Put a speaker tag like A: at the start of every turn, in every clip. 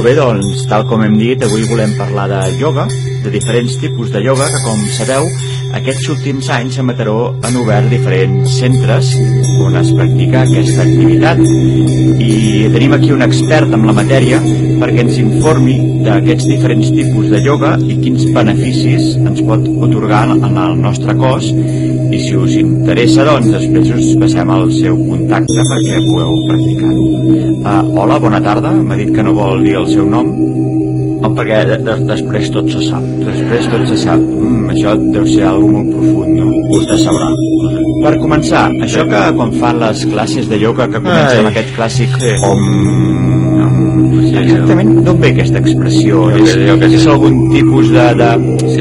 A: Molt bé, doncs, tal com hem dit, avui volem parlar de ioga, de diferents tipus de ioga, que com sabeu, aquests últims anys a Mataró han obert diferents centres on es practica aquesta activitat. I tenim aquí un expert en la matèria perquè ens informi d'aquests diferents tipus de ioga i quins beneficis ens pot otorgar en el nostre cos i si us interessa, doncs, després us passem el seu contacte perquè pugueu practicar-ho. Uh, hola, bona tarda. M'ha dit que no vol dir el seu nom. Oh, perquè de, de, després tot se sap. Després tot se sap. Mm, això deu ser algo molt profund, no? Vostè sabrà. Per començar, això que quan fan les classes de ioga que comencen amb aquest clàssic sí. om... Exactament, d'on ve aquesta expressió?
B: Jo
A: és,
B: que- jo que
A: és algun tipus de, de,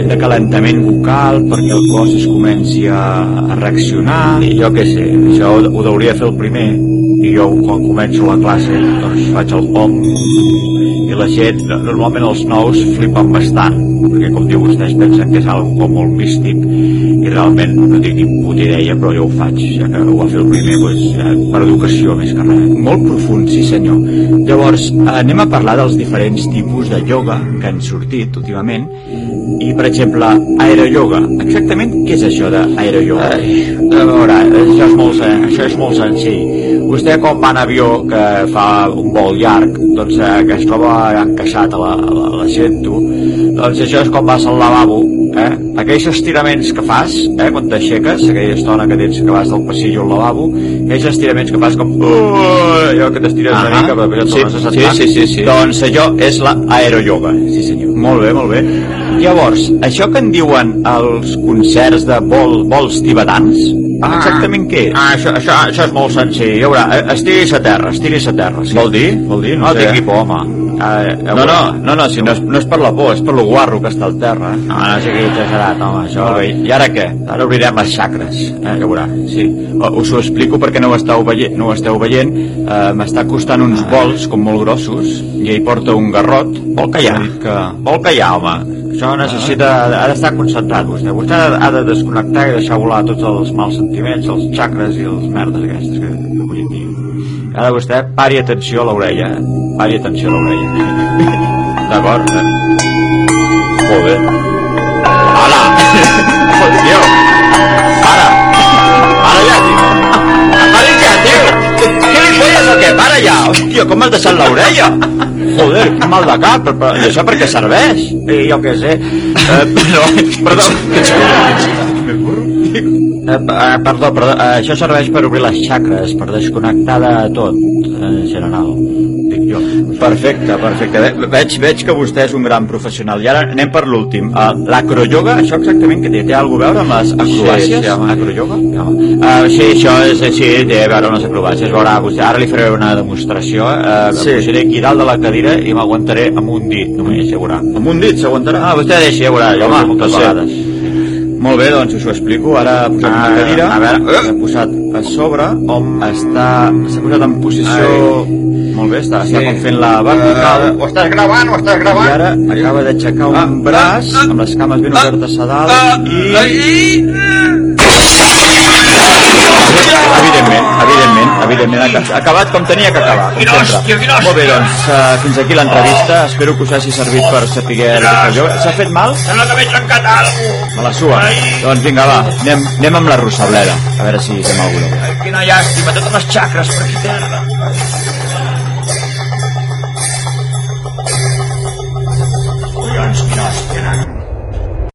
A: de calentament vocal perquè el cos es comenci a, a reaccionar?
B: I jo què sé, això ho, ho hauria de fer el primer i jo quan començo la classe doncs faig el om i la gent, no- normalment els nous flipen bastant perquè com diu vostè es pensen que és algo com molt místic i realment no tinc ni puta idea però jo ho faig, ja que ho va fer el primer doncs, per educació més que res
A: Molt profund, sí senyor. Llavors, anem a parlar dels diferents tipus de ioga que han sortit últimament. I, per exemple, aeroyoga. Exactament què és això d'aeroyoga?
B: A veure, això és molt, això és molt senzill. Vostè quan va en avió que fa un vol llarg, doncs eh, que es troba encaixat a la- a la- a l'assento, doncs això és quan vas al lavabo, eh? Aquells estiraments que fas, eh, quan t'aixeques, aquella estona que tens que vas del passillo al lavabo, aquells estiraments que fas com... Uh, allò que t'estires una mica, però després et
A: Sí,
B: tornes a
A: sí,
B: sentar.
A: sí, sí, sí.
B: Doncs allò és la aeroyoga.
A: Sí senyor. Molt bé, molt bé. Llavors, això que en diuen els concerts de vol, vols tibetans, exactament què és?
B: Ah, això, això, això és molt senzill. A veure, eh, estiris a terra, estiris a terra. Sí.
A: Vol dir? Vol dir?
B: No,
A: No sé.
B: tingui por, home. Eh,
A: No, no, no, no, si no és, no és per la por, és per lo guarro que està al terra.
B: No, no sigui exagerat, home, això...
A: Molt bé. I ara què?
B: Ara obrirem les xacres, eh, ja veurà.
A: Sí, us ho explico perquè no ho esteu veient, no ho esteu veient. Uh, M'està costant uns bols com molt grossos i ell porta un garrot.
B: Vol callar.
A: Que...
B: Vol callar, home. Això necessita... Ha d'estar concentrat, vostè. Vostè ha de desconnectar i deixar volar tots els mals sentiments, els xacres i els merdes aquestes que, que vull dir. Ara vostè pari atenció a l'orella, eh? Pari atenció a l'orella. D'acord? Eh? Molt bé. Tio! Para! Para ja, tio! Para ja, tio! Què li folles o què? Para ja! Hòstia, com m'has deixat l'orella? Joder, que mal de cap, però, però, i això per què serveix? I jo què sé. Eh, però, perdó. Eh, eh, perdó, perdó, eh, això serveix per obrir les xacres, per desconnectar de tot, en general, jo.
A: Perfecte, perfecte. Ve, veig, veig que vostè és un gran professional. I ara anem per l'últim. Uh, L'acroyoga, això exactament que té? Té alguna cosa a veure amb les acrobàcies?
B: Sí, sí.
A: Acroyoga?
B: Uh, sí, això és així, té a veure amb les acrobàcies. Veurà, vostè, ara li faré una demostració. Uh,
A: Sí.
B: Pujaré aquí dalt de la cadira i m'aguantaré amb un dit, només, ja veurà.
A: Amb un dit s'aguantarà?
B: Ah, vostè deixi, ja veurà, jo ho
A: Home,
B: moltes
A: sí. Molt bé, doncs us ho explico. Ara posat
B: Ah,
A: una cadira,
B: a veure.
A: l'ha posat a sobre,
B: Om.
A: està s'ha posat en posició... Molt bé, està, està
B: Sí.
A: com fent la vertical.
B: ho estàs gravant, ho estàs
A: I
B: gravant?
A: ara acaba d'aixecar un
B: Ah,
A: braç
B: ah,
A: amb les cames ben obertes a dalt i... Evidentment, evidentment, evidentment, ha acabat com tenia que acabar, com sempre. Molt bé, doncs, uh, fins aquí l'entrevista. Espero que us hagi servit per saber aquesta jo. S'ha fet mal?
B: Sembla que m'he trencat alguna
A: Me la sua.
B: Ai.
A: Doncs vinga, va, anem, anem amb la Rosableda. A veure si fem alguna cosa.
B: Quina llàstima, totes les xacres per aquí terra.